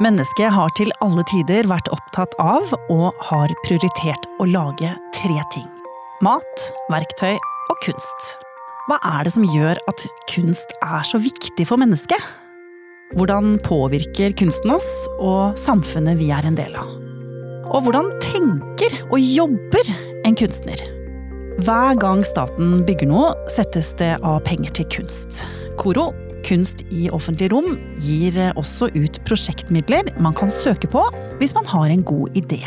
Mennesket har til alle tider vært opptatt av og har prioritert å lage tre ting. Mat, verktøy og kunst. Hva er det som gjør at kunst er så viktig for mennesket? Hvordan påvirker kunsten oss og samfunnet vi er en del av? Og hvordan tenker og jobber en kunstner? Hver gang staten bygger noe, settes det av penger til kunst. Koro, Kunst i offentlig rom, gir også ut prosjektmidler man kan søke på hvis man har en god idé.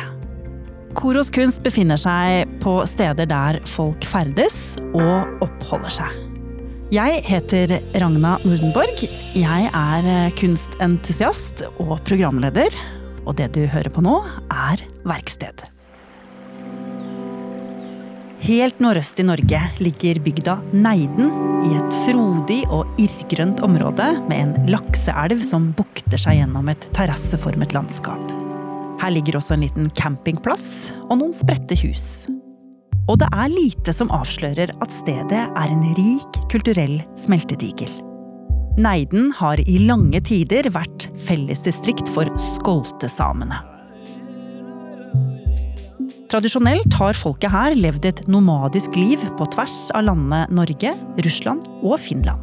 Koros kunst befinner seg på steder der folk ferdes og oppholder seg. Jeg heter Ragna Nordenborg. Jeg er kunstentusiast og programleder. Og det du hører på nå, er Verksted. Helt nordøst i Norge ligger bygda Neiden i et frodig og irrgrønt område med en lakseelv som bukter seg gjennom et terrasseformet landskap. Her ligger også en liten campingplass og noen spredte hus. Og det er lite som avslører at stedet er en rik kulturell smeltedigel. Neiden har i lange tider vært fellesdistrikt for skoltesamene. Tradisjonelt har folket her levd et nomadisk liv på tvers av landene Norge, Russland og Finland.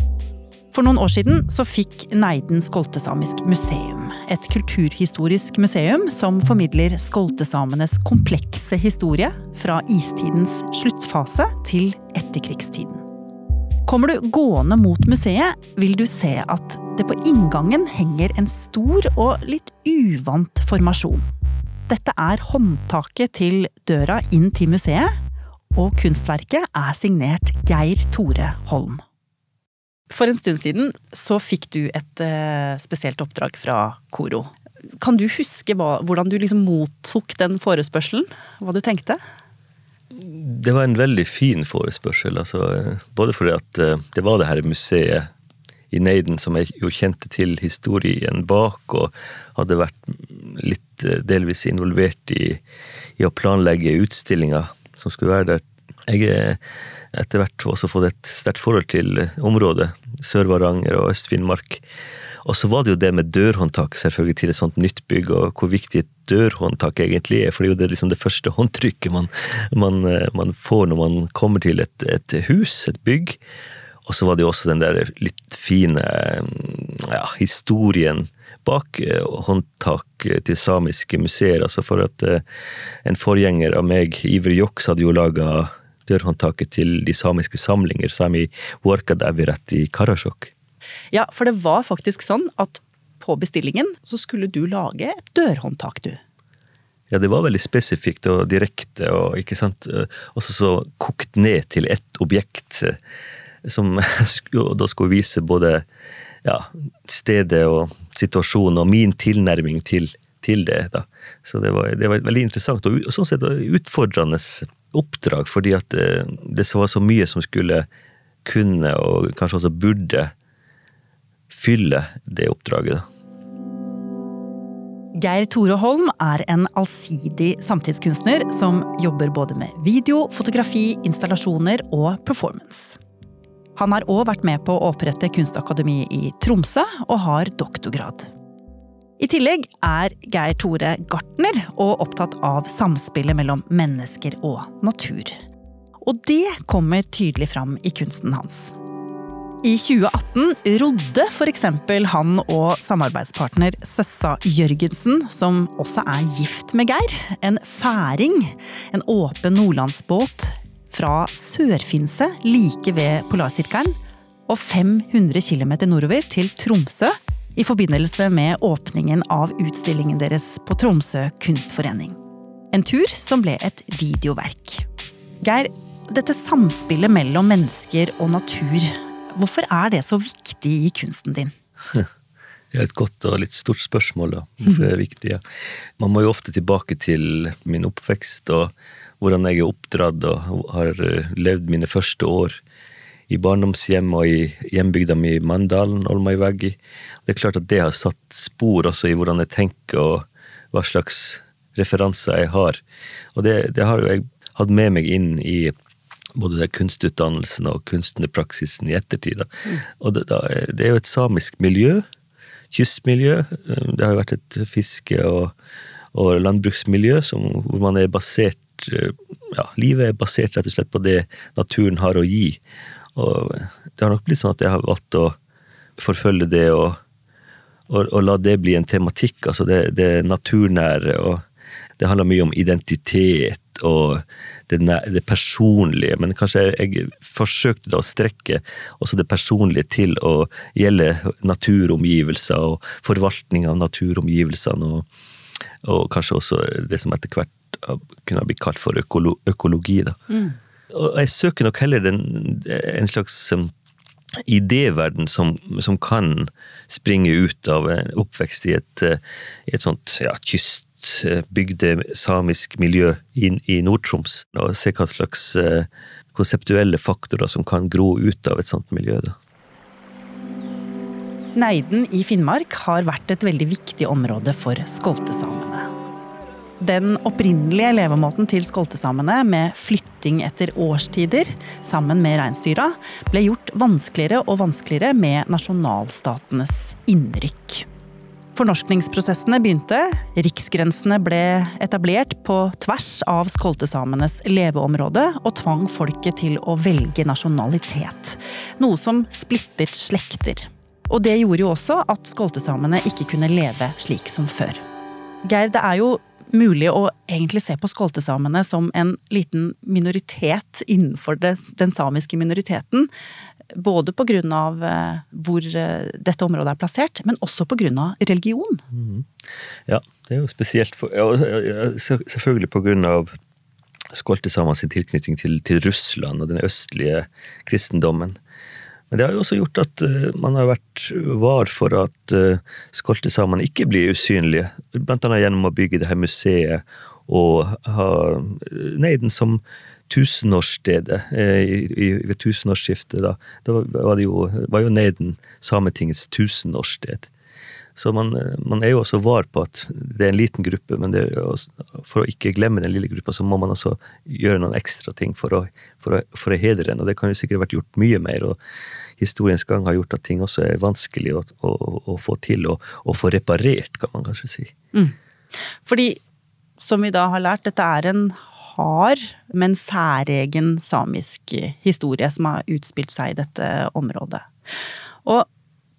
For noen år siden så fikk Neiden Skoltesamisk museum. Et kulturhistorisk museum som formidler skoltesamenes komplekse historie fra istidens sluttfase til etterkrigstiden. Kommer du gående mot museet, vil du se at det på inngangen henger en stor og litt uvant formasjon. Dette er håndtaket til døra inn til museet, og kunstverket er signert Geir Tore Holm. For en stund siden så fikk du et uh, spesielt oppdrag fra Koro. Kan du huske hva, hvordan du liksom mottok den forespørselen? Hva du tenkte? Det var en veldig fin forespørsel. Altså, både fordi at uh, det var det her museet i Neiden som jeg jo kjente til historien bak, og hadde vært litt eh, delvis involvert i, i å planlegge utstillinga som skulle være der. Jeg har etter hvert også fått et sterkt forhold til området, Sør-Varanger og Øst-Finnmark. Og så var det jo det med dørhåndtak selvfølgelig til et sånt nytt bygg, og hvor viktig et dørhåndtak egentlig er. For det er jo det, liksom det første håndtrykket man, man, eh, man, får når man kommer til et, et hus, et bygg. Og så var det jo også den der litt fine ja, historien bak eh, til samiske museer. Altså for at eh, en forgjenger av meg, Iver Joks, hadde jo laga dørhåndtaket til de samiske samlinger, Sami Warkadavirat i Karasjok. Ja, for det var faktisk sånn at på bestillingen så skulle du lage et dørhåndtak, du. Ja, det var veldig spesifikt og direkte, og ikke sant, også så kokt ned til ett objekt som da skulle vise både ja, stedet og situasjonen og min tilnærming til, til det. Da. Så det var, det var, veldig interessant og sånn sett utfordrende oppdrag, fordi at det, eh, det var så mye som skulle kunne, og kanskje også burde, fylle det oppdraget. da. Geir Tore Holm er en allsidig samtidskunstner som jobber både med video, fotografi, installasjoner og performance. Han har òg vært med på å opprette Kunstakademi i Tromsø, og har doktorgrad. I tillegg er Geir Tore gartner og opptatt av samspillet mellom mennesker og natur. Og det kommer tydelig fram i kunsten hans. I 2018 rodde f.eks. han og samarbeidspartner Søssa Jørgensen, som også er gift med Geir, en færing, en åpen nordlandsbåt fra Sør-Finse, like ved Polarsirkelen, og 500 km nordover til Tromsø i forbindelse med åpningen av utstillingen deres på Tromsø kunstforening. En tur som ble et videoverk. Geir, dette samspillet mellom mennesker og natur, hvorfor er det så viktig i kunsten din? Det er et godt og litt stort spørsmål, da. Hvorfor det viktig? Ja. Man må jo ofte tilbake til min oppvekst og hvordan jeg er oppdratt og har eh, levd mine første år i barndomshjem og i hjembygda mi Mandalen, Olmaivegi. Det er klart at det har satt spor også i hvordan jeg tenker og hva slags referanser jeg har. Og det, det har jo jeg hatt med meg inn i både det kunstutdannelsen og kunstnerpraksisen i ettertid. Mm. Og det, det, er jo et samisk miljø kystmiljø. Det har jo vært et fiske- og, og landbruksmiljø som, hvor man er basert ja, Livet er basert rett og slett på det naturen har å gi. Og det har nok blitt sånn at jeg har valgt å forfølge det og, og, og la det bli en tematikk. Altså det, det naturnære. og Det handler mye om identitet og det, det, personlige, men kanskje jeg forsøkte da å strekke også det personlige til å gjelde naturomgivelser og forvaltning av naturomgivelsene, og, og kanskje også det som etter hvert kunne ha blitt kalt for økolo, økologi. da. Mm. Og jeg søker nok heller den, en slags um, idéverden som, som, kan springe ut av en oppvekst i et, uh, i et sånt ja, kyst bygde samisk miljø i, i Nord-Troms, og se hva slags uh, konseptuelle faktorer som kan gro ut av et sånt miljø. Da. Neiden i Finnmark har vært et veldig viktig område for skoltesamene. Den opprinnelige levemåten til skoltesamene, med flytting etter årstider sammen med reinsdyra, ble gjort vanskeligere og vanskeligere med nasjonalstatenes innrykk. Fornorskningsprosessene begynte, riksgrensene ble etablert på tvers av skoltesamenes leveområde og tvang folket til å velge nasjonalitet. Noe som splittet slekter. Og det gjorde jo også at skoltesamene ikke kunne leve slik som før. Geir, det er jo mulig å egentlig se på skoltesamene som en liten minoritet innenfor den samiske minoriteten. Både pga. Eh, hvor eh, dette området er plassert, men også pga. religion. Mm. Ja, det er jo spesielt for, ja, Selvfølgelig pga. skoltesamene sin tilknytning til, til Russland og den østlige kristendommen. Men det har jo også gjort at uh, man har vært var for at uh, skoltesamene ikke blir usynlige. Blant annet gjennom å bygge det her museet og ha Neiden som tusenårsstedet uh, ved tusenårsskiftet. Da, da var, det jo, var jo Neiden Sametingets tusenårssted. Så man, man, er jo også var på at det er en liten gruppe, men også, for å ikke glemme den lille gruppa, så må man altså gjøre noen ekstra ting for å, for å, for å hedre den. Og det kan jo sikkert vært gjort mye mer. og Historiens gang har gjort at ting også er vanskelig å, å, å få til og, å få reparert, kan man kanskje si. Mm. Fordi, som vi da har lært, dette er en hard, men særegen samisk historie som har utspilt seg i dette området. Og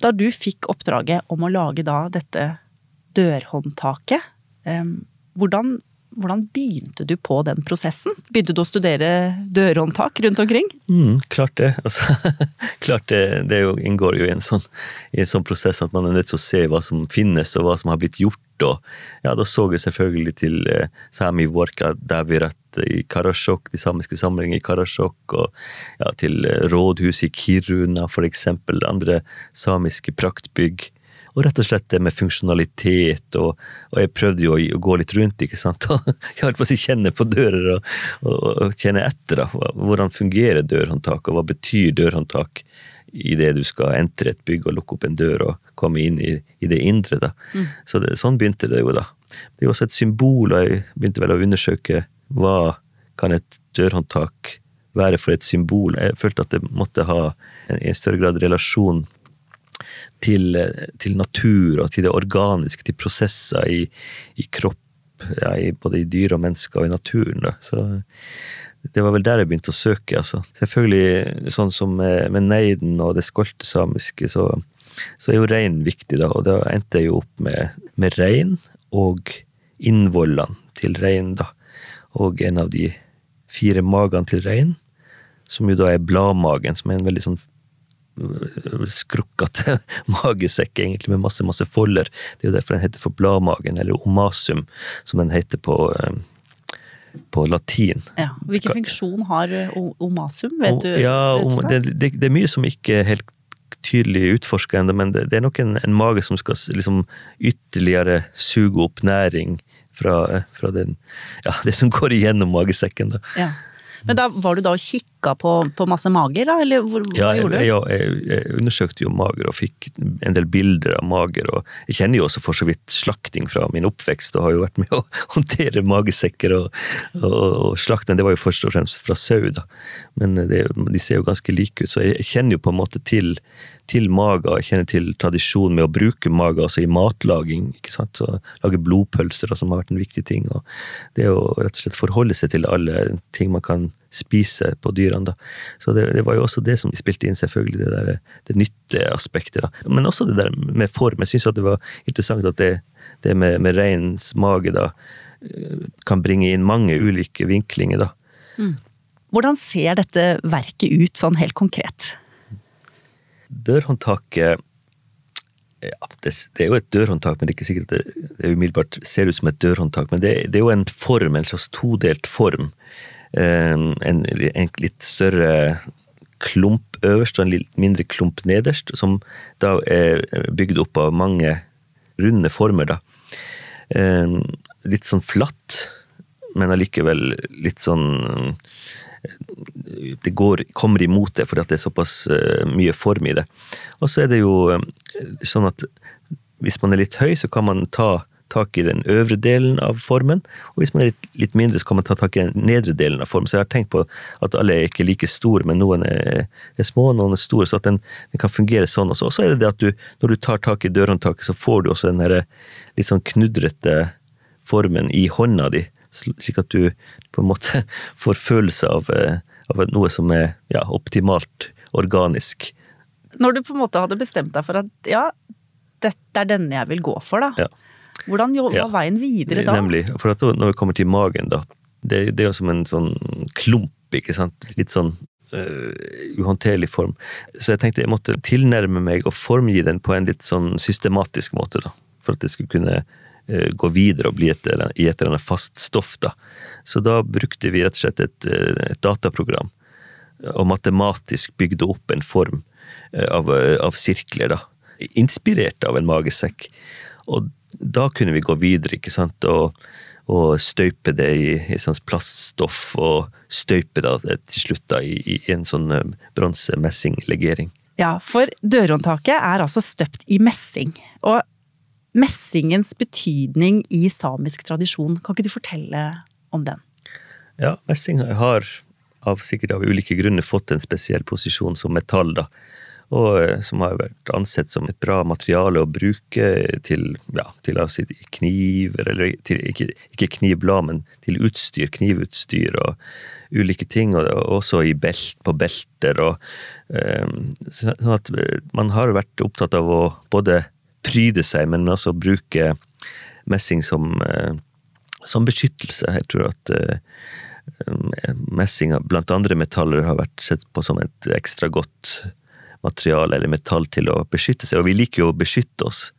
da du fikk oppdraget om å lage da dette dørhåndtaket, hvordan, hvordan begynte du på den prosessen? Begynte du å studere dørhåndtak rundt omkring? Mm, klart det. Altså, klart det, det jo, inngår jo i en, sånn, i en, sånn, prosess at man er nødt til å se hva som finnes, og hva som har blitt gjort. Og, ja, da så jeg selvfølgelig til eh, Sami Vorka Davirat i Karasjok, de samiske samlingene i Karasjok, og ja, til eh, rådhuset i Kiruna, for eksempel, andre samiske praktbygg. Og rett og slett det med funksjonalitet, og, og jeg prøvde jo å gå litt rundt, ikke sant. Og jeg holdt på å si kjenne på dører og, og, og kjenne etter. da. Hvordan fungerer dørhåndtak, og hva betyr dørhåndtak i det du skal entre et bygg og lukke opp en dør og komme inn i, i det indre. da. Mm. Så det, Sånn begynte det jo, da. Det er også et symbol, og jeg begynte vel å undersøke hva kan et dørhåndtak være for et symbol. Jeg følte at det måtte ha en, en større grad relasjon til, til, natur og til det organiske, til prosesser i, i kropp, ja, i, både i dyr og mennesker og i naturen. Da. Så det var vel der jeg begynte å søke. Altså. Selvfølgelig, sånn som med, med neiden og det skoltesamiske, så, så er jo rein viktig, da. Og da endte jeg jo opp med, med rein og innvollene til rein, da. Og en av de fire magene til rein, som jo da er bladmagen, som er en veldig sånn skrukkete magesekk, egentlig, med masse masse folder. Det er jo derfor den heter for bladmagen, eller omasum, som den heter på, eh, på latin. Ja, Hvilken funksjon har eh, omasum? Vet du? Ja, det, det, det, er mye som ikke er helt tydelig utforska ennå, men det, det, er nok en, en, mage som skal liksom ytterligere suge opp næring fra, fra den, ja, det som går igjennom magesekken. Da. Ja. Men da var du da og kikka kikka på, på, masse mager, da? Eller hvor, hva jeg, gjorde du? Ja, jeg, jeg, undersøkte jo mager og fikk en del bilder av mager. og Jeg kjenner jo også for så vidt slakting fra min oppvekst og har jo vært med å håndtere magesekker og, og, og slakt, men det var jo først og fremst fra sau, da. Men det, de ser jo ganske like ut, så jeg kjenner jo på en måte til til mager. Jeg kjenner til tradisjonen med å bruke mager altså i matlaging. ikke sant? Så lage blodpølser, som har vært en viktig ting. og Det å rett og slett forholde seg til alle ting man kan spise på dyrene. da. Så det, det var jo også det som spilte inn, selvfølgelig, det, der, det nytteaspektet. da. Men også det der med form. Jeg syns det var interessant at det, det med, med reinens mage da, kan bringe inn mange ulike vinklinger. da. Mm. Hvordan ser dette verket ut sånn helt konkret? Dørhåndtaket ja, det, det, er jo et dørhåndtak, men det er ikke sikkert det, det umiddelbart ser ut som et dørhåndtak. Men det, det, er jo en form, en slags todelt form. En, en, en litt større klump øverst og en litt mindre klump nederst, som da er bygd opp av mange runde former. da. Litt sånn flatt, men allikevel litt sånn det går, kommer imot det, fordi det er såpass mye form i det. Og så er det jo sånn at hvis man er litt høy, så kan man ta tak i den øvre delen av formen, og hvis man er litt, mindre, så kan man ta tak i den nedre delen av formen. Så jeg har tenkt på at alle er ikke like store, men noen er, er små, noen er store, så at den, den kan fungere sånn også. Og så er det det at du, når du tar tak i dørhåndtaket, så får du også den her litt sånn knudrete formen i hånda di, slik at du på en måte får følelse av uh, av noe som er ja, optimalt organisk. Når du på en måte hadde bestemt deg for at ja, dette er denne jeg vil gå for, da. Ja. Hvordan var ja. veien videre da? Nemlig. For når vi kommer til magen, da. Det, det er jo som en sånn klump, ikke sant. Litt sånn uh, uhåndterlig form. Så jeg tenkte jeg måtte tilnærme meg og formgi den på en litt sånn systematisk måte, da. For at det skulle kunne uh, gå videre og bli et, i et eller annet fast stoff, da. Så da brukte vi rett og slett et, eh, et dataprogram og matematisk bygde opp en form av, av, sirkler, da. Inspirert av en magesekk. Og da kunne vi gå videre, ikke sant, og, og støype det i, i sånn plaststoff, og støype det til slutt da, i, i en sånn bronse-messinglegering. Ja, for dørhåndtaket er altså støpt i messing. Og messingens betydning i samisk tradisjon, kan ikke du fortelle om den? Ja, messing har av, sikkert av ulike grunner fått en spesiell posisjon som metall. da, og eh, Som har vært ansett som et bra materiale å bruke til, ja, til altså kniver, eller til, ikke, ikke knivblad, men til utstyr, knivutstyr og ulike ting. Og, også belt, på belter. og um, sånn at Man har vært opptatt av å både pryde seg, men også bruke messing som som beskyttelse. Jeg tror at uh, messing blant andre metaller har vært sett på som et ekstra godt materiale eller metall til å beskytte seg. Og vi liker jo å beskytte oss.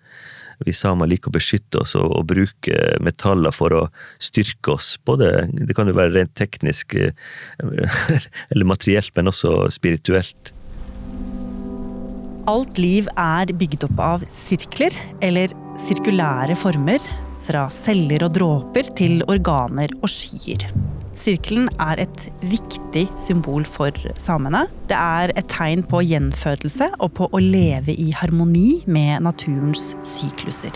Vi samer liker å beskytte oss og, og, bruke metaller for å styrke oss. Både, det kan jo være rent teknisk eh, eller materielt, men også spirituelt. Alt liv er bygd opp av sirkler, eller sirkulære former, fra celler og dråper til organer og skyer. Sirkelen er et viktig symbol for samene. Det er et tegn på gjenfødelse og på å leve i harmoni med naturens sykluser.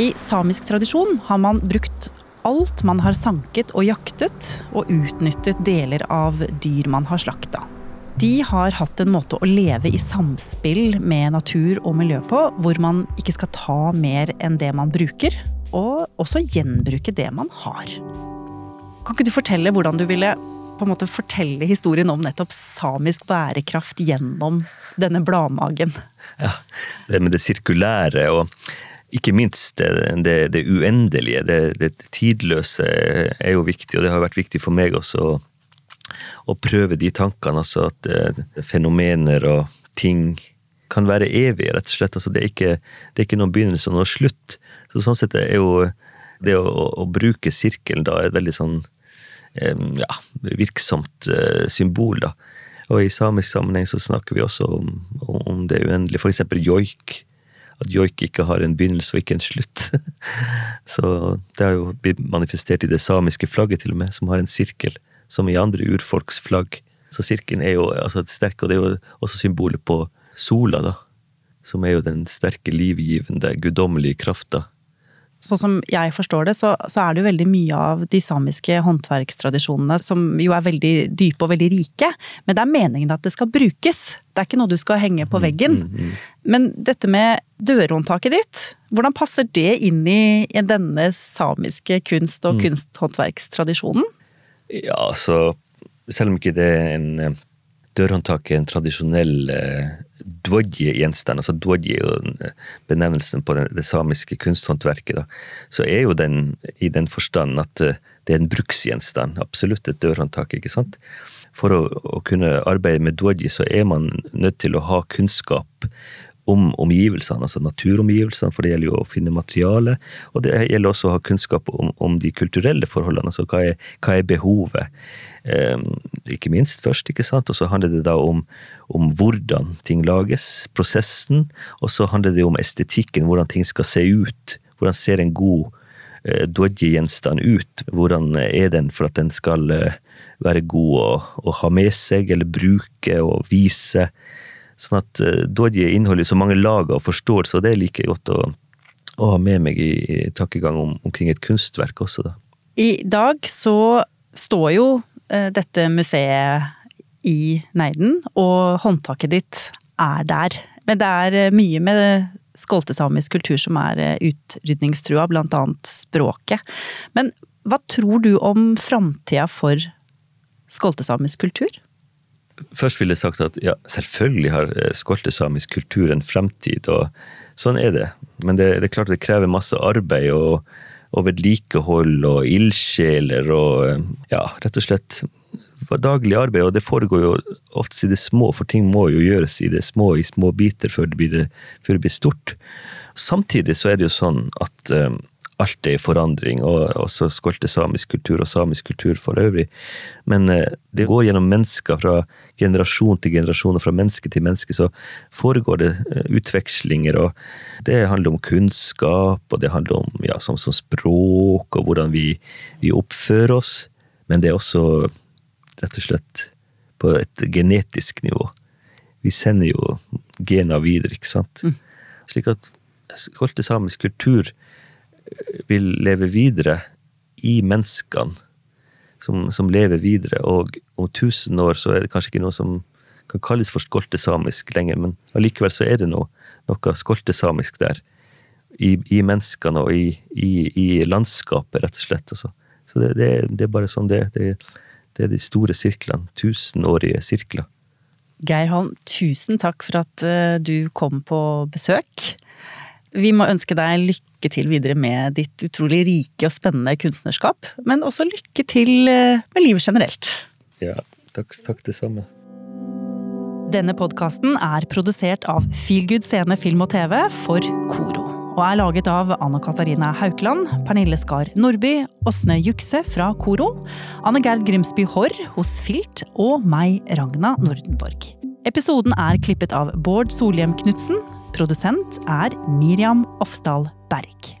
I samisk tradisjon har man brukt alt man har sanket og jaktet, og utnyttet deler av dyr man har slakta. De har hatt en måte å leve i samspill med natur og miljø på, hvor man ikke skal ta mer enn det man bruker, og også gjenbruke det man har. Kan ikke du fortelle hvordan du ville på en måte fortelle historien om nettopp samisk bærekraft gjennom denne bladmagen? Ja, det med det sirkulære og ikke minst det, det, det uendelige, det, det, tidløse, er jo viktig. Og det har vært viktig for meg også å, å prøve de tankene. Altså at eh, fenomener og ting kan være evige, rett og slett. Altså det, er ikke, det er ikke noen begynnelse og noen slutt. Så sånn sett er jo det å, å bruke sirkelen da er et veldig sånn ja, virksomt uh, symbol, da. Og i samisk sammenheng så snakker vi også om, om det uendelige. For eksempel joik. At joik ikke har en begynnelse og ikke en slutt. så det har jo blitt manifestert i det samiske flagget, til og med, som har en sirkel. Som i andre urfolks flagg. Så sirkelen er jo altså, sterk, og det er jo også symbolet på sola, da. Som er jo den sterke, livgivende, guddommelige krafta sånn som jeg forstår det, så, så, er det jo veldig mye av de samiske håndverkstradisjonene som jo er veldig dype og veldig rike. Men det er meningen at det skal brukes. Det er ikke noe du skal henge på veggen. Mm, mm, mm. Men dette med dørhåndtaket ditt, hvordan passer det inn i, i denne samiske kunst- og kunsthåndverkstradisjonen? Ja, så selv om ikke det er en eh, dørhåndtak er en tradisjonell dwodji-gjenstand, altså dvodje er jo eh, benevnelsen på det, samiske kunsthåndverket, da, så er jo den i den forstand at eh, det er en bruksgjenstand. Absolutt et dørhåndtak, ikke sant. For å, å kunne arbeide med dvodje så er man nødt til å ha kunnskap om omgivelsene, altså naturomgivelsene, for det gjelder jo å finne materiale. Og det gjelder også å ha kunnskap om, om de kulturelle forholdene, altså hva er, hva er behovet. Eh, ikke minst først, ikke sant. Og så handler det da om, om hvordan ting lages, prosessen. Og så handler det om estetikken, hvordan ting skal se ut. Hvordan ser en god eh, dodgy-gjenstand ut? Hvordan er den for at den skal eh, være god å, å ha med seg, eller bruke og vise? Sånn at eh, Dodje inneholder så mange lag av forståelse, og det er like godt å, å ha med meg i, i tankegang om, omkring et kunstverk også, da. I dag så står jo dette museet i Neiden, og håndtaket ditt er der. Men det er uh, mye med skoltesamisk kultur som er utrydningstrua, blant annet språket. Men hva tror du om framtida for skoltesamisk kultur? Først ville jeg sagt at ja, selvfølgelig har eh, skoltesamisk kultur en fremtid, og sånn er det. Men det, det er klart det krever masse arbeid og, og vedlikehold og ildsjeler og eh, ja, rett og slett daglig arbeid. Og det foregår jo oftest i det små, for ting må jo gjøres i det små, i små biter før det blir, før det blir stort. Samtidig så er det jo sånn at um, alt er i forandring, og så skolte samisk kultur og samisk kultur for øvrig. Men eh, det går gjennom mennesker fra generasjon til generasjon, og fra menneske til menneske så foregår det eh, utvekslinger, og det handler om kunnskap, og det handler om ja, som, som språk, og hvordan vi, vi, oppfører oss. Men det er også rett og slett på et genetisk nivå. Vi sender jo gener videre, ikke sant. Mm. Slik at skolte samisk kultur vil leve videre i menneskene som, som, lever videre. Og om tusen år så er det kanskje ikke noe som kan kalles for skoltesamisk lenger, men allikevel så er det noe, noe skoltesamisk der. I, i menneskene og i, i, i, landskapet, rett og slett. Altså. Så det, det, det, er bare sånn det, det, det er de store sirklene. Tusenårige sirkler. Geir Holm, tusen takk for at eh, du kom på besøk. Vi må ønske deg lykke til videre med ditt utrolig rike og spennende kunstnerskap, men også lykke til eh, med livet generelt. Ja, takk, takk det samme. Denne podkasten er produsert av Feelgood Scene Film og TV for Koro. Og er laget av Anna Katarina Haukeland, Pernille Skar Nordby, Åsne Jukse fra Koro, Anne Gerd Grimsby Haarr hos Filt og meg, Ragna Nordenborg. Episoden er klippet av Bård Solhjem Knutsen Produsent er Miriam Ofsdal Berg.